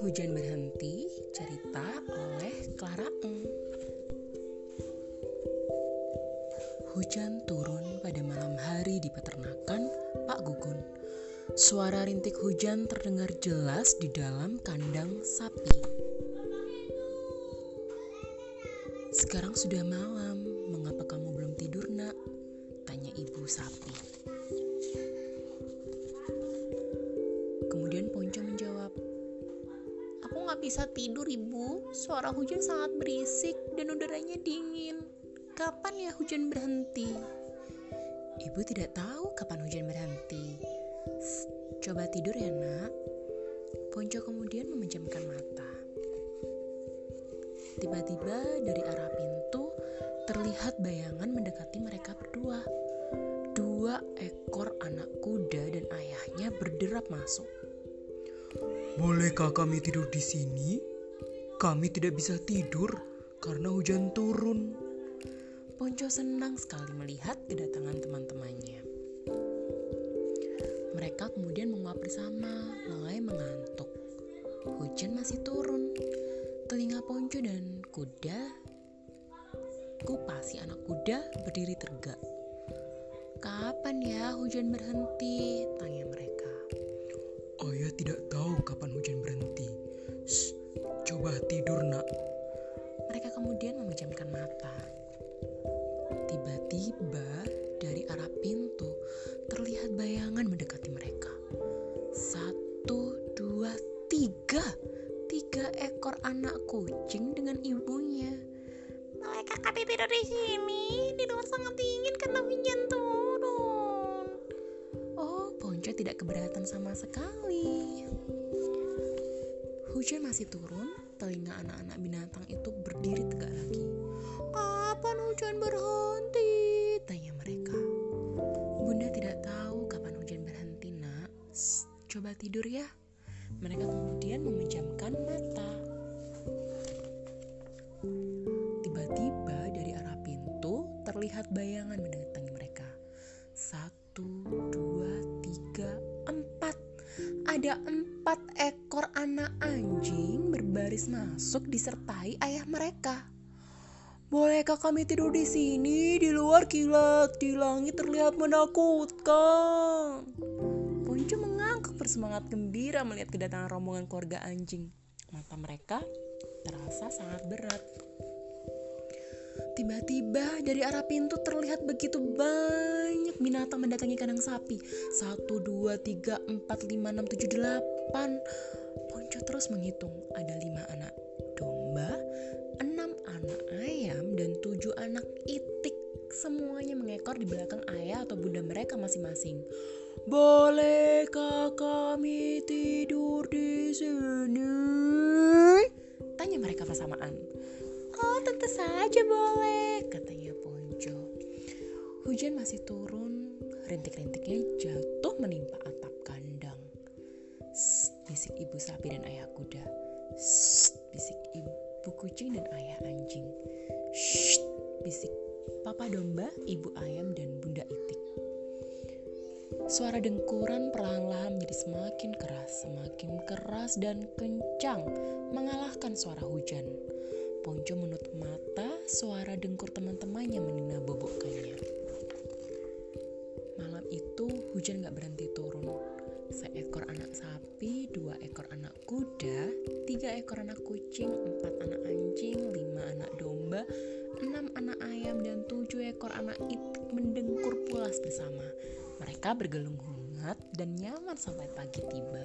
Hujan Berhenti cerita oleh Clara Eng. Hujan turun pada malam hari di peternakan Pak Gugun. Suara rintik hujan terdengar jelas di dalam kandang sapi. Sekarang sudah malam, mengapa kamu belum tidur nak? Tanya ibu sapi. Bisa tidur ibu, suara hujan sangat berisik dan udaranya dingin. Kapan ya hujan berhenti? Ibu tidak tahu kapan hujan berhenti. "Sst, Coba tidur ya nak. Ponco kemudian memejamkan mata. Tiba-tiba dari arah pintu terlihat bayangan mendekati Bolehkah kami tidur di sini? Kami tidak bisa tidur karena hujan turun. Ponco senang sekali melihat kedatangan teman-temannya. Mereka kemudian menguap bersama, mulai mengantuk. Hujan masih turun. Telinga Ponco dan kuda Kupa si anak kuda berdiri tegak. Kapan ya hujan berhenti? Tanya mereka. Tidak tahu kapan hujan berhenti. Shh, coba tidur nak. Mereka kemudian memejamkan mata. Tiba-tiba dari arah pintu terlihat bayangan mendekati mereka. Satu, dua, tiga. Tiga ekor anak kucing dengan ibunya. Mereka kami tidur di sini, di luar sangat dingin karena hujan turun. Oh, Ponco tidak keberatan sama sekali. Hujan masih turun, telinga anak-anak binatang itu berdiri tegak lagi. Kapan hujan berhenti? Tanya mereka. Bunda tidak tahu kapan hujan berhenti, nak. Coba tidur ya. Mereka kemudian memejamkan mata. Tiba-tiba dari arah pintu terlihat bayangan mendatangi mereka. Satu, dua, tiga, empat. Ada empat ekor baris masuk disertai ayah mereka. Bolehkah kami tidur di sini? Di luar kilat, di langit terlihat menakutkan. Ponco mengangkat bersemangat gembira melihat kedatangan rombongan keluarga anjing. Mata mereka terasa sangat berat. Tiba-tiba dari arah pintu terlihat begitu banyak binatang mendatangi kandang sapi. 1, 2, 3, 4, 5, 6, 7, 8 depan, Ponco terus menghitung ada lima anak domba, enam anak ayam, dan tujuh anak itik. Semuanya mengekor di belakang ayah atau bunda mereka masing-masing. Bolehkah kami tidur di sini? Tanya mereka bersamaan. Oh tentu saja boleh, katanya Ponco. Hujan masih turun, rintik-rintiknya jatuh menimpa atap kandang Bisik ibu sapi dan ayah kuda. Sst, bisik ibu kucing dan ayah anjing. Shh, bisik papa domba, ibu ayam, dan bunda itik. Suara dengkuran perlahan-lahan menjadi semakin keras, semakin keras dan kencang, mengalahkan suara hujan. Ponco menutup mata, suara dengkur teman-temannya meninabobokannya. Malam itu hujan gak berhenti turun. Seekor anak sapi, dua ekor anak kuda, tiga ekor anak kucing, empat anak anjing, lima anak domba, enam anak ayam, dan tujuh ekor anak itik mendengkur pulas bersama. Mereka bergelung hangat dan nyaman sampai pagi tiba.